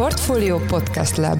Portfolio Podcast Lab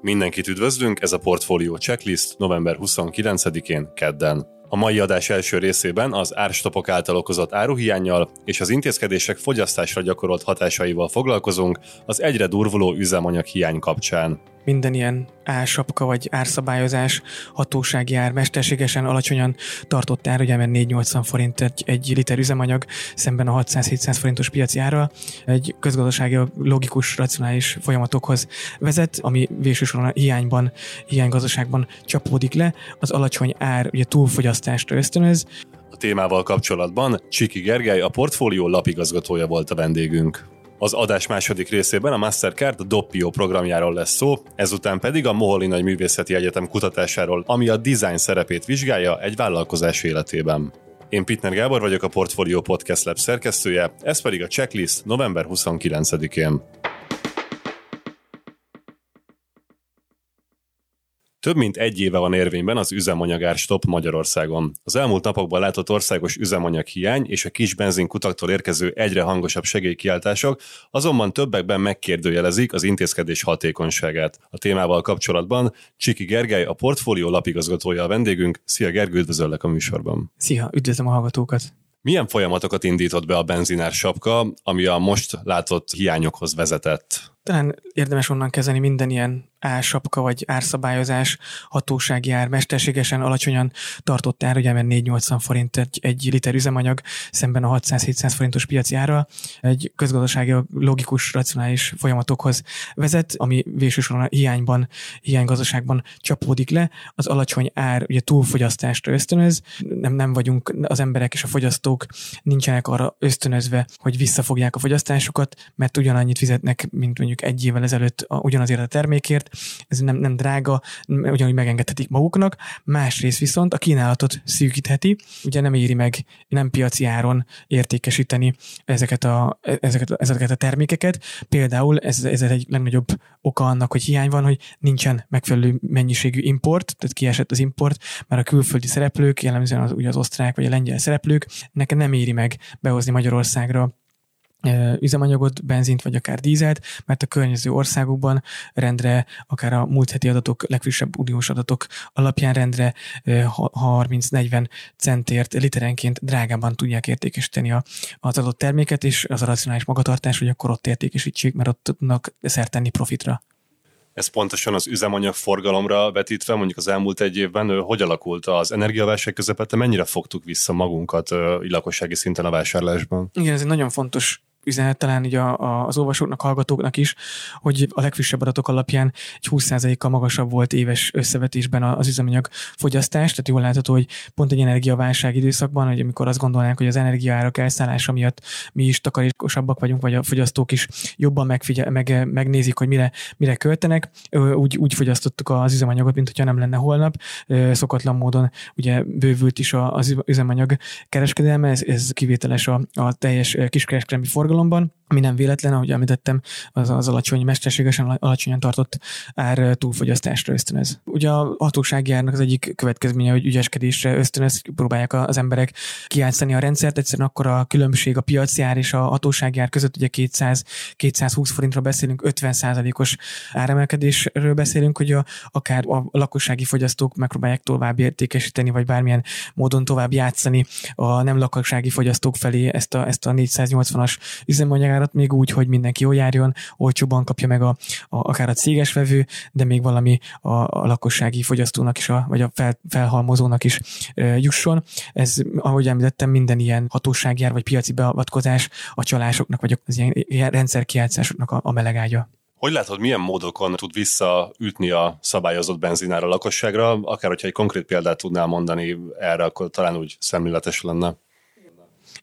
Mindenkit üdvözlünk, ez a Portfolio Checklist november 29-én kedden. A mai adás első részében az árstopok által okozott áruhiányjal és az intézkedések fogyasztásra gyakorolt hatásaival foglalkozunk az egyre durvuló üzemanyag hiány kapcsán minden ilyen ársapka vagy árszabályozás hatósági ár mesterségesen alacsonyan tartott ár, ugye mert 480 forint egy, egy liter üzemanyag szemben a 600-700 forintos piaci ára egy közgazdasági logikus, racionális folyamatokhoz vezet, ami végsősoron a hiányban, hiánygazdaságban csapódik le, az alacsony ár ugye túlfogyasztásra ösztönöz, a témával kapcsolatban Csiki Gergely, a portfólió lapigazgatója volt a vendégünk. Az adás második részében a Mastercard Doppio programjáról lesz szó, ezután pedig a Moholy Nagy Művészeti Egyetem kutatásáról, ami a design szerepét vizsgálja egy vállalkozás életében. Én Pitner Gábor vagyok a Portfolio Podcast Lab szerkesztője, ez pedig a checklist november 29-én. Több mint egy éve van érvényben az üzemanyagár stop Magyarországon. Az elmúlt napokban látott országos üzemanyag hiány és a kis benzinkutaktól érkező egyre hangosabb segélykiáltások azonban többekben megkérdőjelezik az intézkedés hatékonyságát. A témával kapcsolatban Csiki Gergely, a portfólió lapigazgatója a vendégünk. Szia Gergő, üdvözöllek a műsorban. Szia, üdvözlöm a hallgatókat. Milyen folyamatokat indított be a benzinár sapka, ami a most látott hiányokhoz vezetett? Talán érdemes onnan kezdeni minden ilyen ársapka vagy árszabályozás hatósági ár mesterségesen alacsonyan tartott ár, ugye mert 480 forint egy, egy liter üzemanyag szemben a 600-700 forintos piaci ára egy közgazdasági logikus, racionális folyamatokhoz vezet, ami végsősoron a hiányban, hiánygazdaságban csapódik le. Az alacsony ár ugye túlfogyasztásra ösztönöz, nem, nem vagyunk, az emberek és a fogyasztók nincsenek arra ösztönözve, hogy visszafogják a fogyasztásukat, mert ugyanannyit fizetnek, mint mondjuk egy évvel ezelőtt ugyanazért a termékért, ez nem, nem drága, ugyanúgy megengedhetik maguknak, másrészt viszont a kínálatot szűkítheti, ugye nem éri meg nem piaci áron értékesíteni ezeket a, ezeket, ezeket a termékeket. Például ez, ez egy legnagyobb oka annak, hogy hiány van, hogy nincsen megfelelő mennyiségű import, tehát kiesett az import, mert a külföldi szereplők, jellemzően az, ugye az osztrák vagy a lengyel szereplők, nekem nem éri meg behozni Magyarországra üzemanyagot, benzint vagy akár dízelt, mert a környező országokban rendre, akár a múlt heti adatok, legfrissebb uniós adatok alapján rendre 30-40 centért literenként drágában tudják értékesíteni az adott terméket, és az a racionális magatartás, hogy akkor ott értékesítsék, mert ott tudnak szert tenni profitra. Ez pontosan az üzemanyag forgalomra vetítve, mondjuk az elmúlt egy évben, hogy alakult az energiaválság közepette, mennyire fogtuk vissza magunkat lakossági szinten a vásárlásban? Igen, ez egy nagyon fontos üzenet talán így a, a, az olvasóknak, hallgatóknak is, hogy a legfrissebb adatok alapján egy 20%-kal magasabb volt éves összevetésben az üzemanyag fogyasztás, tehát jól látható, hogy pont egy energiaválság időszakban, hogy amikor azt gondolnánk, hogy az energiaárak elszállása miatt mi is takarékosabbak vagyunk, vagy a fogyasztók is jobban megfigyel, meg, megnézik, hogy mire, mire költenek, úgy, úgy fogyasztottuk az üzemanyagot, mint hogyha nem lenne holnap. Szokatlan módon ugye bővült is az üzemanyag kereskedelme, ez, ez kivételes a, a teljes kiskereskedelmi forgalom, forgalomban, ami nem véletlen, ahogy említettem, az, az alacsony, mesterségesen alacsonyan tartott ár túlfogyasztásra ösztönöz. Ugye a hatósági árnak az egyik következménye, hogy ügyeskedésre ösztönöz, próbálják az emberek kiátszani a rendszert, egyszerűen akkor a különbség a piaci ár és a hatósági ár között, ugye 200-220 forintra beszélünk, 50%-os áremelkedésről beszélünk, hogy a, akár a lakossági fogyasztók megpróbálják tovább értékesíteni, vagy bármilyen módon tovább játszani a nem lakossági fogyasztók felé ezt a, ezt a 480-as üzemanyagárat még úgy, hogy mindenki jól járjon, olcsóban kapja meg a, a, akár a céges vevő, de még valami a, a lakossági fogyasztónak is, a, vagy a fel, felhalmozónak is e, jusson. Ez, ahogy említettem, minden ilyen hatóságjár vagy piaci beavatkozás a csalásoknak, vagy az ilyen, ilyen rendszerkiátszásoknak a, a melegágya. Hogy látod, milyen módokon tud visszaütni a szabályozott benzinár a lakosságra? Akár, hogyha egy konkrét példát tudnál mondani erre, akkor talán úgy szemléletes lenne.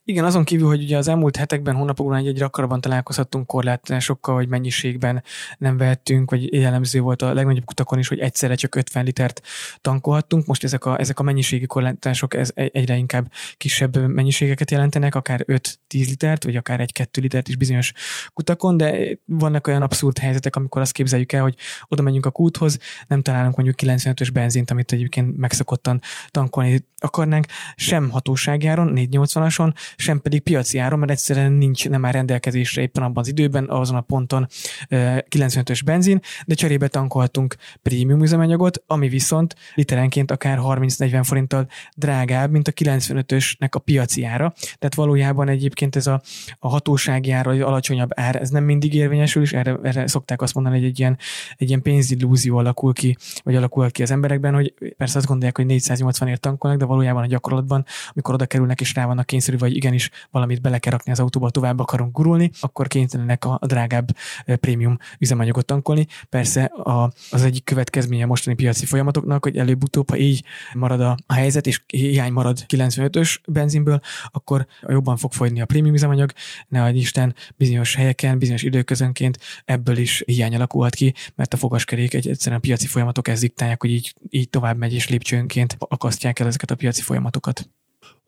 Igen, azon kívül, hogy ugye az elmúlt hetekben, hónapokban egy gyakrabban találkozhattunk korlátozásokkal, hogy mennyiségben nem vehettünk, vagy jellemző volt a legnagyobb kutakon is, hogy egyszerre csak 50 litert tankolhattunk. Most ezek a, ezek a mennyiségi korlátozások ez egyre inkább kisebb mennyiségeket jelentenek, akár 5 10 litert, vagy akár egy-kettő litert is bizonyos kutakon, de vannak olyan abszurd helyzetek, amikor azt képzeljük el, hogy oda megyünk a kúthoz, nem találunk mondjuk 95-ös benzint, amit egyébként megszokottan tankolni akarnánk, sem hatóságjáron, 480-ason, sem pedig piaci áron, mert egyszerűen nincs, nem áll rendelkezésre éppen abban az időben, azon a ponton 95-ös benzin, de cserébe tankolhatunk prémium üzemanyagot, ami viszont literenként akár 30-40 forinttal drágább, mint a 95-ösnek a piaci ára. Tehát valójában egyébként ez a, a hatósági ára, vagy alacsonyabb ár, ez nem mindig érvényesül, és erre, erre szokták azt mondani, hogy egy ilyen, egy ilyen pénzillúzió alakul ki, vagy alakul ki az emberekben, hogy persze azt gondolják, hogy 480 ért tankolnak, de valójában a gyakorlatban, amikor oda kerülnek és rá vannak kényszerű, vagy igenis valamit bele kell rakni az autóba, tovább akarunk gurulni, akkor kénytelenek a, a drágább prémium üzemanyagot tankolni. Persze a, az egyik következménye mostani piaci folyamatoknak, hogy előbb-utóbb, ha így marad a, a helyzet, és hiány marad 95-ös benzinből, akkor jobban fog fogyni a prémium üzemanyag, ne adj Isten, bizonyos helyeken, bizonyos időközönként ebből is hiány alakulhat ki, mert a fogaskerék egy egyszerűen piaci folyamatok ezt diktálják, hogy így, így tovább megy és lépcsőnként akasztják el ezeket a piaci folyamatokat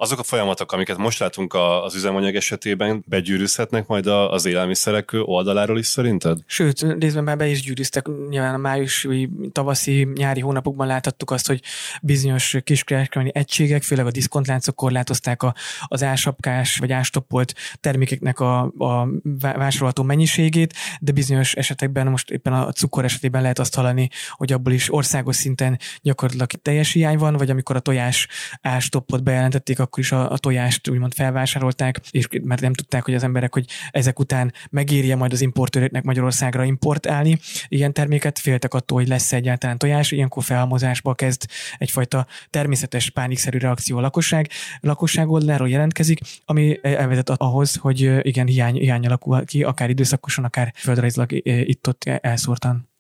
azok a folyamatok, amiket most látunk az üzemanyag esetében, begyűrűzhetnek majd az élelmiszerek oldaláról is szerinted? Sőt, részben már be is gyűrűztek. Nyilván a májusi, tavaszi, nyári hónapokban láthattuk azt, hogy bizonyos kiskereskedelmi egységek, főleg a diszkontláncok korlátozták a, az ásapkás vagy ástoppolt termékeknek a, a vásárolható mennyiségét, de bizonyos esetekben, most éppen a cukor esetében lehet azt hallani, hogy abból is országos szinten gyakorlatilag teljes hiány van, vagy amikor a tojás ástoppot bejelentették, akkor is a, a tojást úgymond felvásárolták, és mert nem tudták, hogy az emberek, hogy ezek után megérje majd az importőröknek Magyarországra importálni ilyen terméket, féltek attól, hogy lesz egyáltalán tojás, ilyenkor felhalmozásba kezd egyfajta természetes pánikszerű reakció a lakosság, lakosság oldaláról jelentkezik, ami elvezet ahhoz, hogy igen, hiány, hiány alakul ki, akár időszakosan, akár földrajzilag itt-ott elszórtan.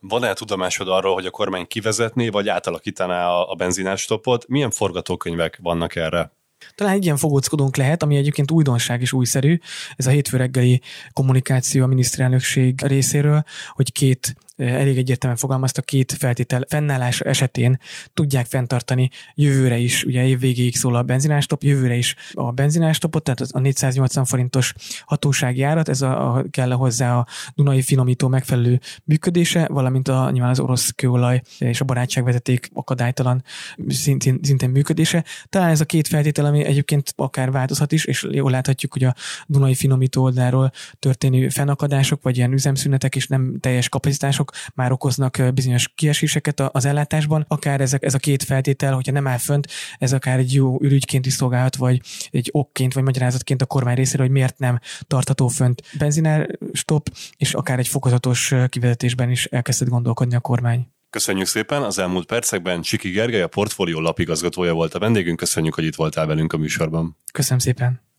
Van-e tudomásod arról, hogy a kormány kivezetné, vagy átalakítaná a, a benzinástopot? Milyen forgatókönyvek vannak erre? Talán egy ilyen fogóckodónk lehet, ami egyébként újdonság és újszerű, ez a hétfő reggeli kommunikáció a miniszterelnökség részéről, hogy két elég egyértelműen fogalmazta, két feltétel fennállás esetén tudják fenntartani jövőre is, ugye év végéig szól a benzinástop, jövőre is a benzinástopot, tehát a 480 forintos hatósági árat, ez a, a kell hozzá a Dunai finomító megfelelő működése, valamint a, nyilván az orosz kőolaj és a barátságvezeték akadálytalan szintén, szintén működése. Talán ez a két feltétel, ami egyébként akár változhat is, és jól láthatjuk, hogy a Dunai finomító oldalról történő fennakadások, vagy ilyen üzemszünetek és nem teljes kapacitások már okoznak bizonyos kieséseket az ellátásban, akár ezek, ez a két feltétel, hogyha nem áll fönt, ez akár egy jó ürügyként is szolgálhat, vagy egy okként, vagy magyarázatként a kormány részéről, hogy miért nem tartható fönt benzinár stop, és akár egy fokozatos kivezetésben is elkezdett gondolkodni a kormány. Köszönjük szépen! Az elmúlt percekben Csiki Gergely, a portfólió lapigazgatója volt a vendégünk. Köszönjük, hogy itt voltál velünk a műsorban. Köszönöm szépen!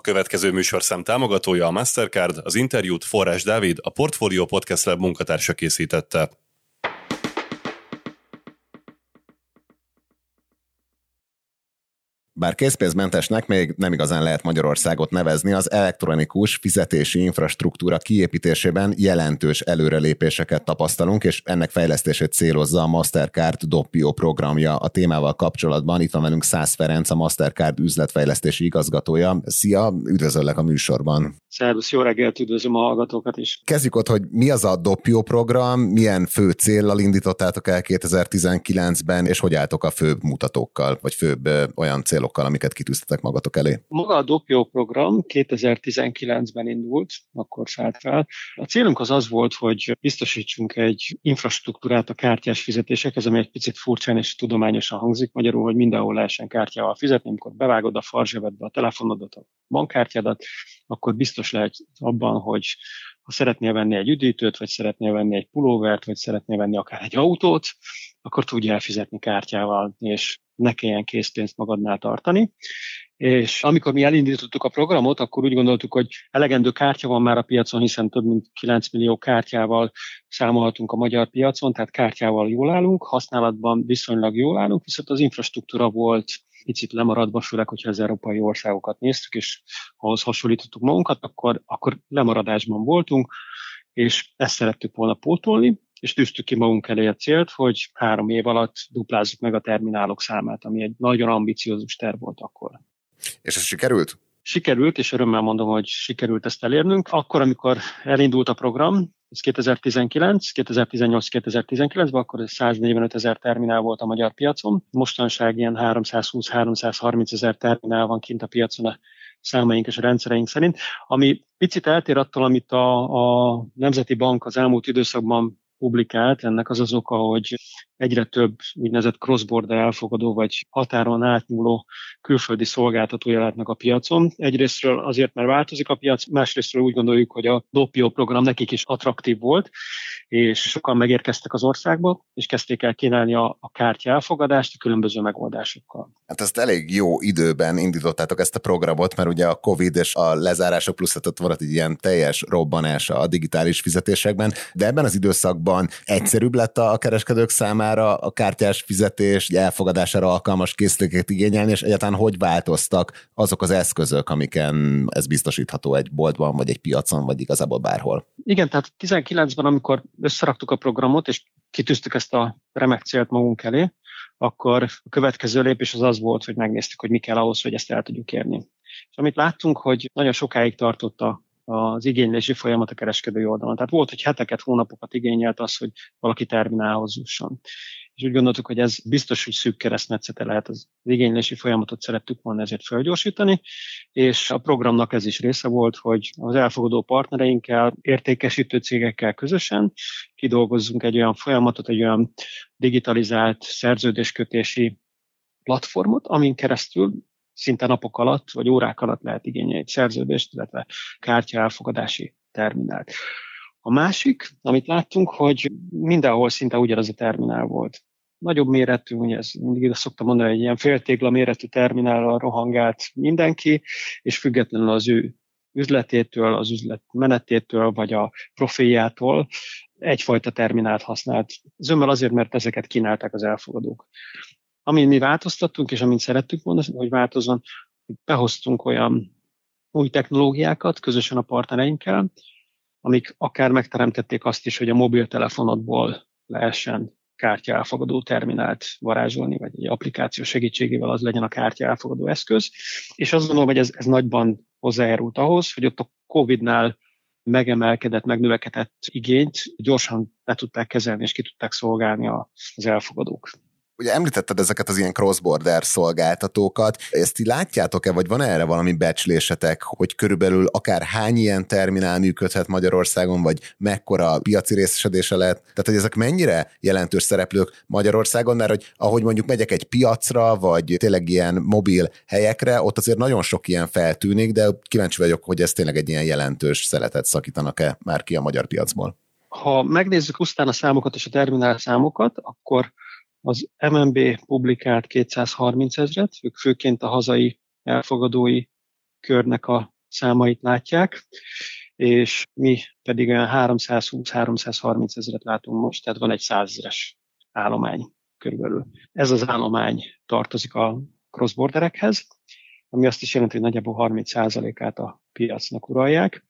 A következő műsorszám támogatója a Mastercard, az interjút Forrás Dávid, a Portfolio Podcast Lab munkatársa készítette. Bár készpénzmentesnek még nem igazán lehet Magyarországot nevezni, az elektronikus fizetési infrastruktúra kiépítésében jelentős előrelépéseket tapasztalunk, és ennek fejlesztését célozza a Mastercard Doppio programja. A témával kapcsolatban itt van velünk Szász Ferenc, a Mastercard üzletfejlesztési igazgatója. Szia, üdvözöllek a műsorban. Szervusz, jó reggelt, üdvözlöm a hallgatókat is. Kezdjük ott, hogy mi az a Doppio program, milyen fő céllal indítottátok el 2019-ben, és hogy álltok a főbb mutatókkal, vagy főbb olyan célokkal, amiket kitűztetek magatok elé? Maga a Doppio program 2019-ben indult, akkor szállt fel. A célunk az az volt, hogy biztosítsunk egy infrastruktúrát a kártyás fizetésekhez, ami egy picit furcsán és tudományosan hangzik, magyarul, hogy mindenhol lehessen kártyával fizetni, amikor bevágod a farzsebedbe a telefonodat, a bankkártyádat, akkor biztos lehet abban, hogy ha szeretnél venni egy üdítőt, vagy szeretnél venni egy pulóvert, vagy szeretnél venni akár egy autót, akkor tudja elfizetni kártyával, és ne kelljen készpénzt magadnál tartani. És amikor mi elindítottuk a programot, akkor úgy gondoltuk, hogy elegendő kártya van már a piacon, hiszen több mint 9 millió kártyával számolhatunk a magyar piacon, tehát kártyával jól állunk, használatban viszonylag jól állunk, viszont az infrastruktúra volt picit lemaradva, főleg, hogyha az európai országokat néztük, és ahhoz hasonlítottuk magunkat, akkor, akkor lemaradásban voltunk, és ezt szerettük volna pótolni, és tűztük ki magunk elé a célt, hogy három év alatt duplázzuk meg a terminálok számát, ami egy nagyon ambiciózus terv volt akkor. És ez sikerült? Sikerült, és örömmel mondom, hogy sikerült ezt elérnünk. Akkor, amikor elindult a program, ez 2019, 2018-2019-ben, akkor 145 ezer terminál volt a magyar piacon. Mostanság ilyen 320-330 ezer terminál van kint a piacon a számaink és a rendszereink szerint, ami picit eltér attól, amit a, a Nemzeti Bank az elmúlt időszakban publikált, ennek az az oka, hogy egyre több úgynevezett cross-border elfogadó vagy határon átnyúló külföldi szolgáltató jelentnek a piacon. Egyrésztről azért, mert változik a piac, másrésztről úgy gondoljuk, hogy a Dopio program nekik is attraktív volt, és sokan megérkeztek az országba, és kezdték el kínálni a, a kártya elfogadást a különböző megoldásokkal. Hát ezt elég jó időben indítottátok ezt a programot, mert ugye a Covid és a lezárások plusz ott volt egy ilyen teljes robbanása a digitális fizetésekben, de ebben az időszakban egyszerűbb lett a kereskedők számára, számára a kártyás fizetés elfogadására alkalmas készüléket igényelni, és egyáltalán hogy változtak azok az eszközök, amiken ez biztosítható egy boltban, vagy egy piacon, vagy igazából bárhol? Igen, tehát 19-ben, amikor összeraktuk a programot, és kitűztük ezt a remek célt magunk elé, akkor a következő lépés az az volt, hogy megnéztük, hogy mi kell ahhoz, hogy ezt el tudjuk érni. És amit láttunk, hogy nagyon sokáig tartott a az igénylési folyamat a kereskedői oldalon. Tehát volt, hogy heteket, hónapokat igényelt az, hogy valaki terminálhoz jusson. És úgy gondoltuk, hogy ez biztos, hogy szűk keresztmetszete lehet az igénylési folyamatot szerettük volna ezért felgyorsítani, és a programnak ez is része volt, hogy az elfogadó partnereinkkel, értékesítő cégekkel közösen kidolgozzunk egy olyan folyamatot, egy olyan digitalizált szerződéskötési platformot, amin keresztül szinte napok alatt, vagy órák alatt lehet igényelni egy szerződést, illetve kártya elfogadási terminált. A másik, amit láttunk, hogy mindenhol szinte ugyanaz a terminál volt. Nagyobb méretű, ugye ez mindig azt szoktam mondani, hogy ilyen féltégla méretű terminállal rohangált mindenki, és függetlenül az ő üzletétől, az üzlet menetétől, vagy a profiljától egyfajta terminált használt. Zömmel azért, mert ezeket kínálták az elfogadók. Amin mi változtattunk, és amint szerettük volna, hogy változzon, behoztunk olyan új technológiákat közösen a partnereinkkel, amik akár megteremtették azt is, hogy a mobiltelefonodból lehessen kártya elfogadó terminált varázsolni, vagy egy applikáció segítségével az legyen a kártya elfogadó eszköz. És azt gondolom, hogy ez, ez nagyban hozzájárult ahhoz, hogy ott a COVID-nál megemelkedett, megnövekedett igényt gyorsan le tudták kezelni és ki tudták szolgálni az elfogadók. Ugye említetted ezeket az ilyen cross-border szolgáltatókat, ezt ti látjátok-e, vagy van erre valami becslésetek, hogy körülbelül akár hány ilyen terminál működhet Magyarországon, vagy mekkora piaci részesedése lehet? Tehát, hogy ezek mennyire jelentős szereplők Magyarországon, mert hogy ahogy mondjuk megyek egy piacra, vagy tényleg ilyen mobil helyekre, ott azért nagyon sok ilyen feltűnik, de kíváncsi vagyok, hogy ez tényleg egy ilyen jelentős szeletet szakítanak-e már ki a magyar piacból. Ha megnézzük pusztán a számokat és a terminál számokat, akkor az MNB publikált 230 ezret, ők főként a hazai elfogadói körnek a számait látják, és mi pedig olyan 320-330 ezeret látunk most, tehát van egy százezres állomány körülbelül. Ez az állomány tartozik a crossborderekhez, ami azt is jelenti, hogy nagyjából 30%-át a piacnak uralják.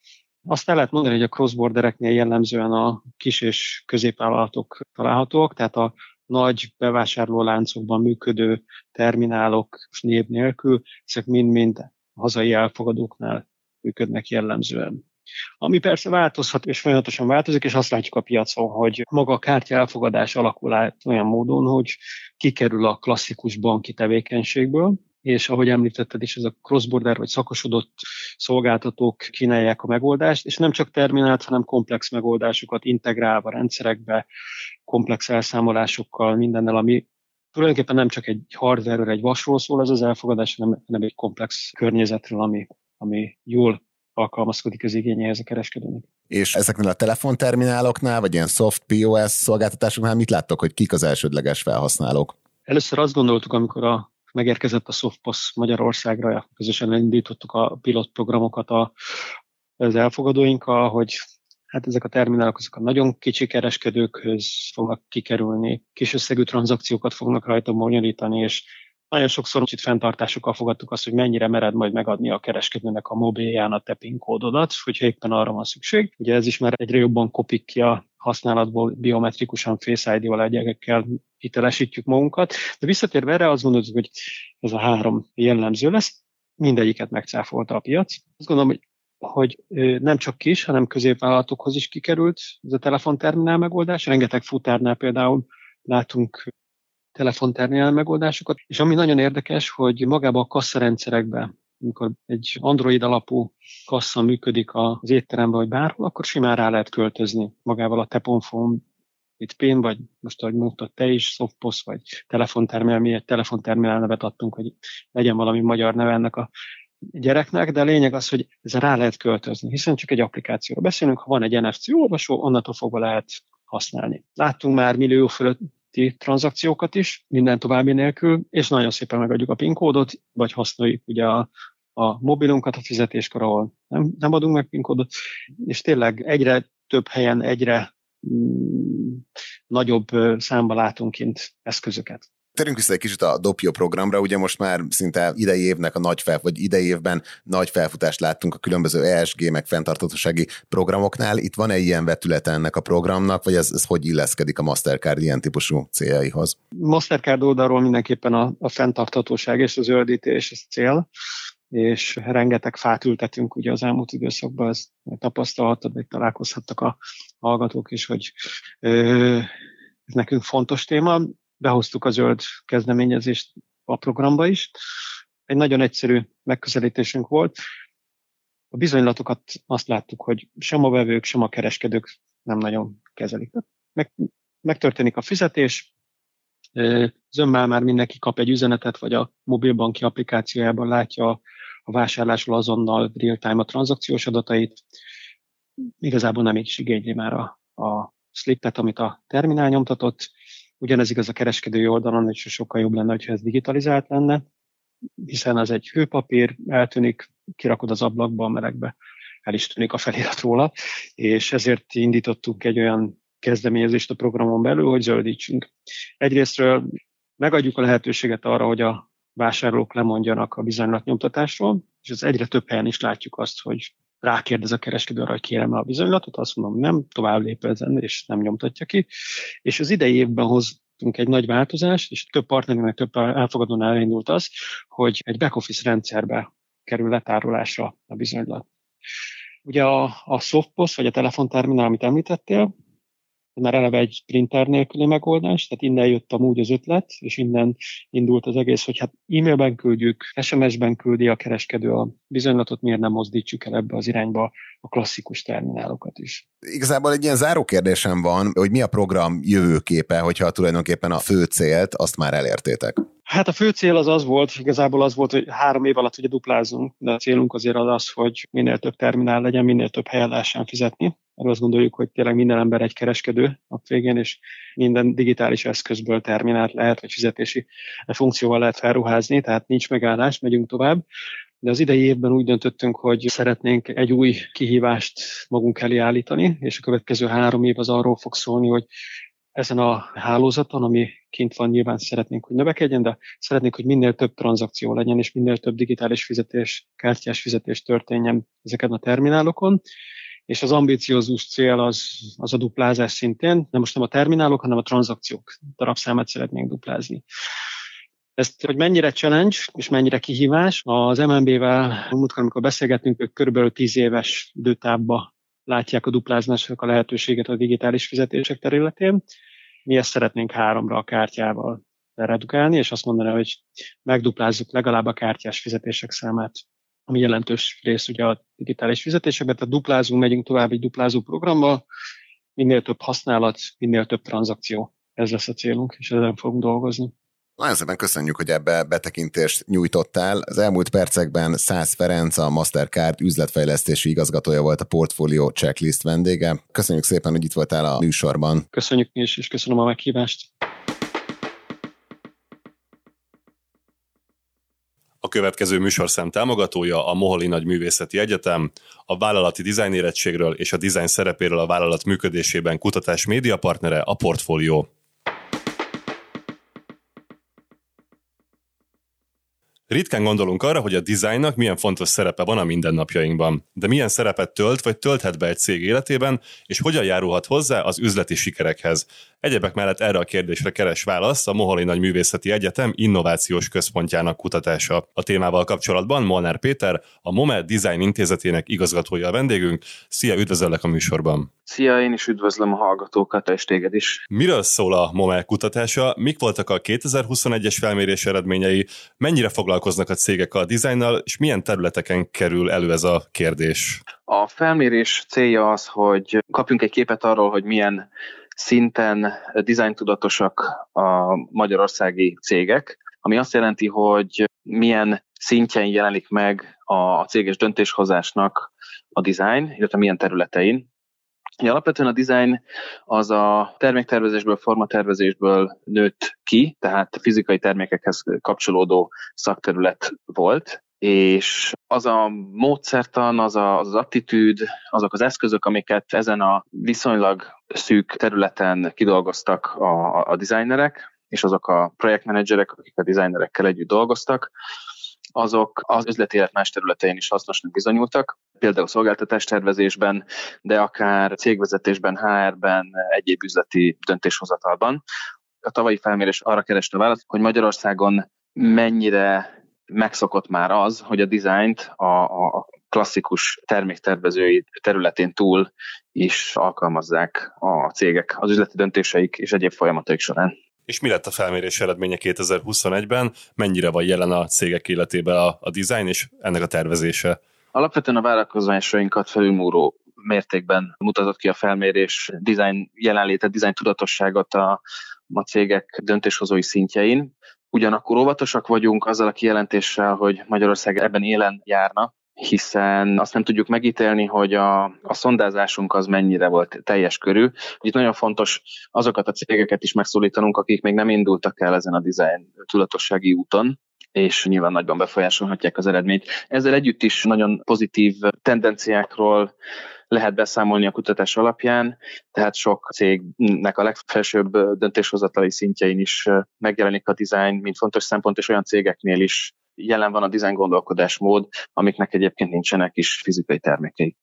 Azt el lehet mondani, hogy a crossbordereknél jellemzően a kis és középvállalatok találhatóak, tehát a nagy bevásárlóláncokban működő terminálok név nélkül, ezek mind-mind hazai elfogadóknál működnek jellemzően. Ami persze változhat és folyamatosan változik, és azt látjuk a piacon, hogy maga a kártya elfogadás alakul át olyan módon, hogy kikerül a klasszikus banki tevékenységből, és ahogy említetted is, ez a cross-border vagy szakosodott szolgáltatók kínálják a megoldást, és nem csak terminált, hanem komplex megoldásokat integrálva rendszerekbe, komplex elszámolásokkal, mindennel, ami tulajdonképpen nem csak egy hardware egy vasról szól ez az elfogadás, hanem, hanem egy komplex környezetről, ami, ami jól alkalmazkodik az igényéhez a kereskedőnek. És ezeknél a telefontermináloknál, vagy ilyen soft POS szolgáltatásoknál mit láttok, hogy kik az elsődleges felhasználók? Először azt gondoltuk, amikor a megérkezett a Softpost Magyarországra, közösen indítottuk a pilotprogramokat a, az elfogadóinkkal, hogy hát ezek a terminálok azok a nagyon kicsi kereskedőkhöz fognak kikerülni, kis összegű tranzakciókat fognak rajta bonyolítani, és nagyon sokszor itt fenntartásokkal fogadtuk azt, hogy mennyire mered majd megadni a kereskedőnek a mobilján a te PIN kódodat, hogyha éppen arra van szükség. Ugye ez is már egyre jobban kopik ki a használatból biometrikusan Face ID-val egyekkel hitelesítjük magunkat. De visszatérve erre azt gondolod, hogy ez a három jellemző lesz, mindegyiket megcáfolta a piac. Azt gondolom, hogy hogy nem csak kis, hanem középvállalatokhoz is kikerült ez a telefonterminál megoldás. Rengeteg futárnál például látunk telefonterminál megoldásokat, és ami nagyon érdekes, hogy magában a kasszarendszerekben, amikor egy Android alapú kassa működik az étteremben vagy bárhol, akkor simán rá lehet költözni magával a Teponphone itt PIN, vagy most ahogy mondtad te is, Softpost, vagy telefonterminál, mi egy telefonterminál nevet adtunk, hogy legyen valami magyar neve ennek a gyereknek, de a lényeg az, hogy ez rá lehet költözni, hiszen csak egy applikációról beszélünk, ha van egy NFC olvasó, onnantól fogva lehet használni. Láttunk már millió fölötti tranzakciókat is, minden további nélkül, és nagyon szépen megadjuk a PIN kódot, vagy használjuk ugye a, a mobilunkat a fizetéskor, ahol nem, nem adunk meg PIN kódot, és tényleg egyre több helyen, egyre mm, nagyobb számba látunk kint eszközöket. Térjünk vissza egy kicsit a Dopio programra, ugye most már szinte idei évnek a nagy fel, vagy idei évben nagy felfutást láttunk a különböző ESG meg fenntartatósági programoknál. Itt van-e ilyen vetülete ennek a programnak, vagy ez, ez hogy illeszkedik a Mastercard ilyen típusú céljaihoz? Mastercard oldalról mindenképpen a, a fenntartatóság és az zöldítés ez cél és rengeteg fát ültetünk ugye az elmúlt időszakban, ezt tapasztalhatod, vagy találkozhattak a hallgatók is, hogy ez nekünk fontos téma behoztuk a zöld kezdeményezést a programba is. Egy nagyon egyszerű megközelítésünk volt. A bizonylatokat azt láttuk, hogy sem a vevők, sem a kereskedők nem nagyon kezelik. Meg, megtörténik a fizetés, zömmel már mindenki kap egy üzenetet, vagy a mobilbanki applikációjában látja a vásárlásról azonnal real-time a tranzakciós adatait. Igazából nem is igényli már a, a slipet, amit a terminál nyomtatott, Ugyanez igaz a kereskedői oldalon, hogy sokkal jobb lenne, hogyha ez digitalizált lenne, hiszen az egy hőpapír, eltűnik, kirakod az ablakba, a melegbe, el is tűnik a felirat róla, és ezért indítottunk egy olyan kezdeményezést a programon belül, hogy zöldítsünk. Egyrésztről megadjuk a lehetőséget arra, hogy a vásárlók lemondjanak a bizonylatnyomtatásról, és az egyre több helyen is látjuk azt, hogy rákérdez a kereskedő arra, hogy kérem a bizonylatot, azt mondom, nem, tovább lép ezen, és nem nyomtatja ki. És az idei évben hoztunk egy nagy változást, és több partnerünknek, több elfogadónál elindult az, hogy egy back-office rendszerbe kerül letárolásra a bizonylat. Ugye a, a softpost, vagy a telefonterminál, amit említettél, már eleve egy printer nélküli megoldás, tehát innen jött amúgy az ötlet, és innen indult az egész, hogy hát e-mailben küldjük, SMS-ben küldi a kereskedő a bizonylatot, miért nem mozdítsuk el ebbe az irányba a klasszikus terminálokat is. Igazából egy ilyen záró kérdésem van, hogy mi a program jövőképe, hogyha tulajdonképpen a fő célt azt már elértétek? Hát a fő cél az az volt, igazából az volt, hogy három év alatt ugye duplázunk, de a célunk azért az az, hogy minél több terminál legyen, minél több helyen lehessen fizetni. Erről azt gondoljuk, hogy tényleg minden ember egy kereskedő a végén, és minden digitális eszközből terminált lehet, vagy fizetési funkcióval lehet felruházni, tehát nincs megállás, megyünk tovább. De az idei évben úgy döntöttünk, hogy szeretnénk egy új kihívást magunk elé állítani, és a következő három év az arról fog szólni, hogy ezen a hálózaton, ami kint van, nyilván szeretnénk, hogy növekedjen, de szeretnénk, hogy minél több tranzakció legyen, és minél több digitális fizetés, kártyás fizetés történjen ezeken a terminálokon. És az ambiciózus cél az, az a duplázás szintén, de most nem a terminálok, hanem a tranzakciók darabszámát szeretnénk duplázni. Ezt, hogy mennyire challenge és mennyire kihívás, az MNB-vel múltkor, amikor beszélgettünk, ők körülbelül 10 éves időtávba látják a duplázásnak a lehetőséget a digitális fizetések területén. Mi ezt szeretnénk háromra a kártyával redukálni, és azt mondani, hogy megduplázzuk legalább a kártyás fizetések számát, ami jelentős rész ugye a digitális fizetésekben, tehát duplázunk, megyünk tovább egy duplázó programba, minél több használat, minél több tranzakció. Ez lesz a célunk, és ezen fogunk dolgozni. Nagyon szépen köszönjük, hogy ebbe betekintést nyújtottál. Az elmúlt percekben Szász Ferenc, a Mastercard üzletfejlesztési igazgatója volt a Portfolio Checklist vendége. Köszönjük szépen, hogy itt voltál a műsorban. Köszönjük mi is, és köszönöm a meghívást. A következő műsorszám támogatója a Moholi Nagy Művészeti Egyetem, a vállalati dizájn érettségről és a dizájn szerepéről a vállalat működésében kutatás médiapartnere a Portfolio. Ritkán gondolunk arra, hogy a dizájnnak milyen fontos szerepe van a mindennapjainkban, de milyen szerepet tölt vagy tölthet be egy cég életében, és hogyan járulhat hozzá az üzleti sikerekhez. Egyebek mellett erre a kérdésre keres választ a Moholi Nagy Művészeti Egyetem innovációs központjának kutatása. A témával kapcsolatban Molnár Péter, a MOME Design Intézetének igazgatója a vendégünk. Szia, üdvözöllek a műsorban! Szia, én is üdvözlöm a hallgatókat, és téged is. Miről szól a MOME kutatása? Mik voltak a 2021-es felmérés eredményei? Mennyire foglalkoznak a cégek a dizájnnal, és milyen területeken kerül elő ez a kérdés? A felmérés célja az, hogy kapjunk egy képet arról, hogy milyen szinten dizájn tudatosak a magyarországi cégek, ami azt jelenti, hogy milyen szintjein jelenik meg a céges döntéshozásnak a design, illetve milyen területein. Alapvetően a design az a terméktervezésből, formatervezésből nőtt ki, tehát fizikai termékekhez kapcsolódó szakterület volt, és az a módszertan, az a, az attitűd, azok az eszközök, amiket ezen a viszonylag szűk területen kidolgoztak a, a designerek, és azok a projektmenedzserek, akik a designerekkel együtt dolgoztak, azok az üzleti élet más területein is hasznosnak bizonyultak, például szolgáltatástervezésben, de akár cégvezetésben, HR-ben, egyéb üzleti döntéshozatalban. A tavalyi felmérés arra kereste választ, hogy Magyarországon mennyire megszokott már az, hogy a dizájnt a, a klasszikus terméktervezői területén túl is alkalmazzák a cégek az üzleti döntéseik és egyéb folyamataik során. És mi lett a felmérés eredménye 2021-ben? Mennyire van jelen a cégek életében a, a design és ennek a tervezése? Alapvetően a vállalkozásainkat felülmúró mértékben mutatott ki a felmérés design jelenléte, design tudatosságot a, a cégek döntéshozói szintjein. Ugyanakkor óvatosak vagyunk azzal a kijelentéssel, hogy Magyarország ebben élen járna, hiszen azt nem tudjuk megítélni, hogy a, a szondázásunk az mennyire volt teljes körű. Itt nagyon fontos azokat a cégeket is megszólítanunk, akik még nem indultak el ezen a design tudatossági úton, és nyilván nagyban befolyásolhatják az eredményt. Ezzel együtt is nagyon pozitív tendenciákról lehet beszámolni a kutatás alapján, tehát sok cégnek a legfelsőbb döntéshozatali szintjein is megjelenik a design, mint fontos szempont, és olyan cégeknél is jelen van a design gondolkodásmód, amiknek egyébként nincsenek is fizikai termékei.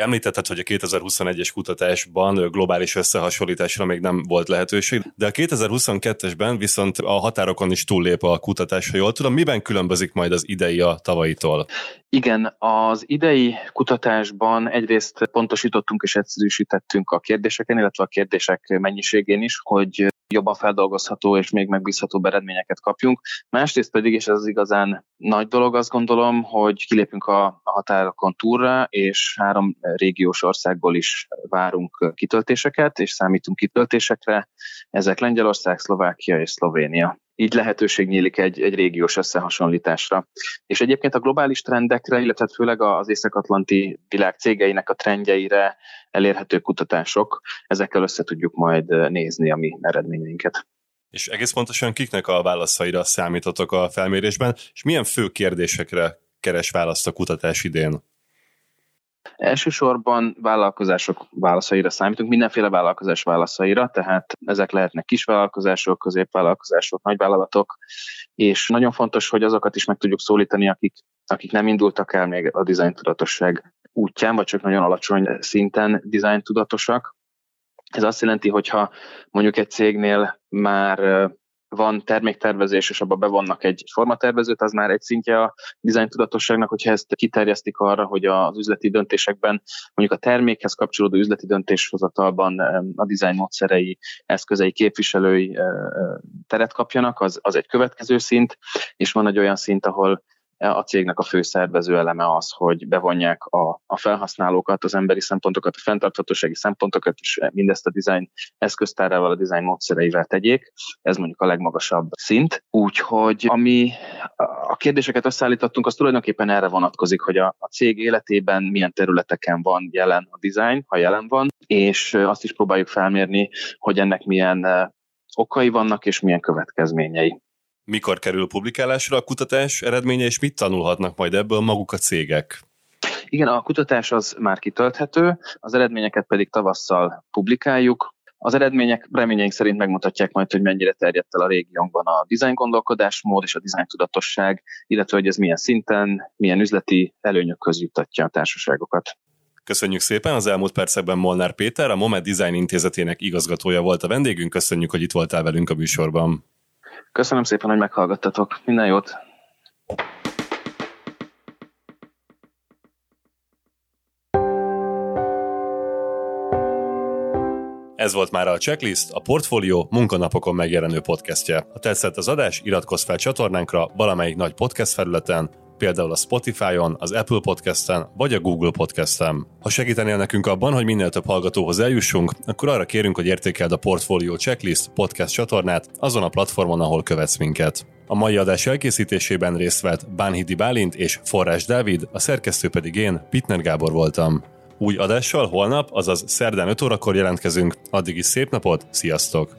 Említetted, hogy a 2021-es kutatásban globális összehasonlításra még nem volt lehetőség, de a 2022-esben viszont a határokon is túllép a kutatás, ha jól tudom. Miben különbözik majd az idei a tavaitól? Igen, az idei kutatásban egyrészt pontosítottunk és egyszerűsítettünk a kérdéseken, illetve a kérdések mennyiségén is, hogy jobban feldolgozható és még megbízható eredményeket kapjunk. Másrészt pedig, és ez az igazán nagy dolog, azt gondolom, hogy kilépünk a határokon túlra, és három régiós országból is várunk kitöltéseket, és számítunk kitöltésekre. Ezek Lengyelország, Szlovákia és Szlovénia így lehetőség nyílik egy, egy régiós összehasonlításra. És egyébként a globális trendekre, illetve főleg az észak-atlanti világ cégeinek a trendjeire elérhető kutatások, ezekkel össze tudjuk majd nézni a mi eredményeinket. És egész pontosan kiknek a válaszaira számítotok a felmérésben, és milyen fő kérdésekre keres választ a kutatás idén? Elsősorban vállalkozások válaszaira számítunk, mindenféle vállalkozás válaszaira, tehát ezek lehetnek kisvállalkozások, középvállalkozások, nagyvállalatok, és nagyon fontos, hogy azokat is meg tudjuk szólítani, akik, akik nem indultak el még a design tudatosság útján, vagy csak nagyon alacsony szinten design tudatosak. Ez azt jelenti, hogyha mondjuk egy cégnél már van terméktervezés, és abba bevonnak egy formatervezőt, az már egy szintje a design tudatosságnak, hogyha ezt kiterjesztik arra, hogy az üzleti döntésekben, mondjuk a termékhez kapcsolódó üzleti döntéshozatalban a design módszerei, eszközei, képviselői teret kapjanak, az, az egy következő szint, és van egy olyan szint, ahol a cégnek a fő szervező eleme az, hogy bevonják a, a felhasználókat, az emberi szempontokat, a fenntarthatósági szempontokat, és mindezt a design eszköztárával, a design módszereivel tegyék. Ez mondjuk a legmagasabb szint. Úgyhogy ami a kérdéseket összeállítottunk, az tulajdonképpen erre vonatkozik, hogy a, a cég életében milyen területeken van jelen a design, ha jelen van, és azt is próbáljuk felmérni, hogy ennek milyen okai vannak, és milyen következményei mikor kerül publikálásra a kutatás eredménye, és mit tanulhatnak majd ebből maguk a cégek? Igen, a kutatás az már kitölthető, az eredményeket pedig tavasszal publikáljuk. Az eredmények reményeink szerint megmutatják majd, hogy mennyire terjedt el a régiónkban a design gondolkodásmód és a design tudatosság, illetve hogy ez milyen szinten, milyen üzleti előnyökhöz juttatja a társaságokat. Köszönjük szépen, az elmúlt percekben Molnár Péter, a Moment Design Intézetének igazgatója volt a vendégünk. Köszönjük, hogy itt voltál velünk a műsorban. Köszönöm szépen, hogy meghallgattatok. Minden jót! Ez volt már a Checklist, a Portfolio munkanapokon megjelenő podcastje. Ha tetszett az adás, iratkozz fel csatornánkra valamelyik nagy podcast felületen, például a Spotify-on, az Apple Podcast-en vagy a Google Podcast-en. Ha segítenél nekünk abban, hogy minél több hallgatóhoz eljussunk, akkor arra kérünk, hogy értékeld a Portfolio Checklist podcast csatornát azon a platformon, ahol követsz minket. A mai adás elkészítésében részt vett Bánhidi Bálint és Forrás Dávid, a szerkesztő pedig én, Pitner Gábor voltam. Új adással holnap, azaz szerdán 5 órakor jelentkezünk. Addig is szép napot, sziasztok!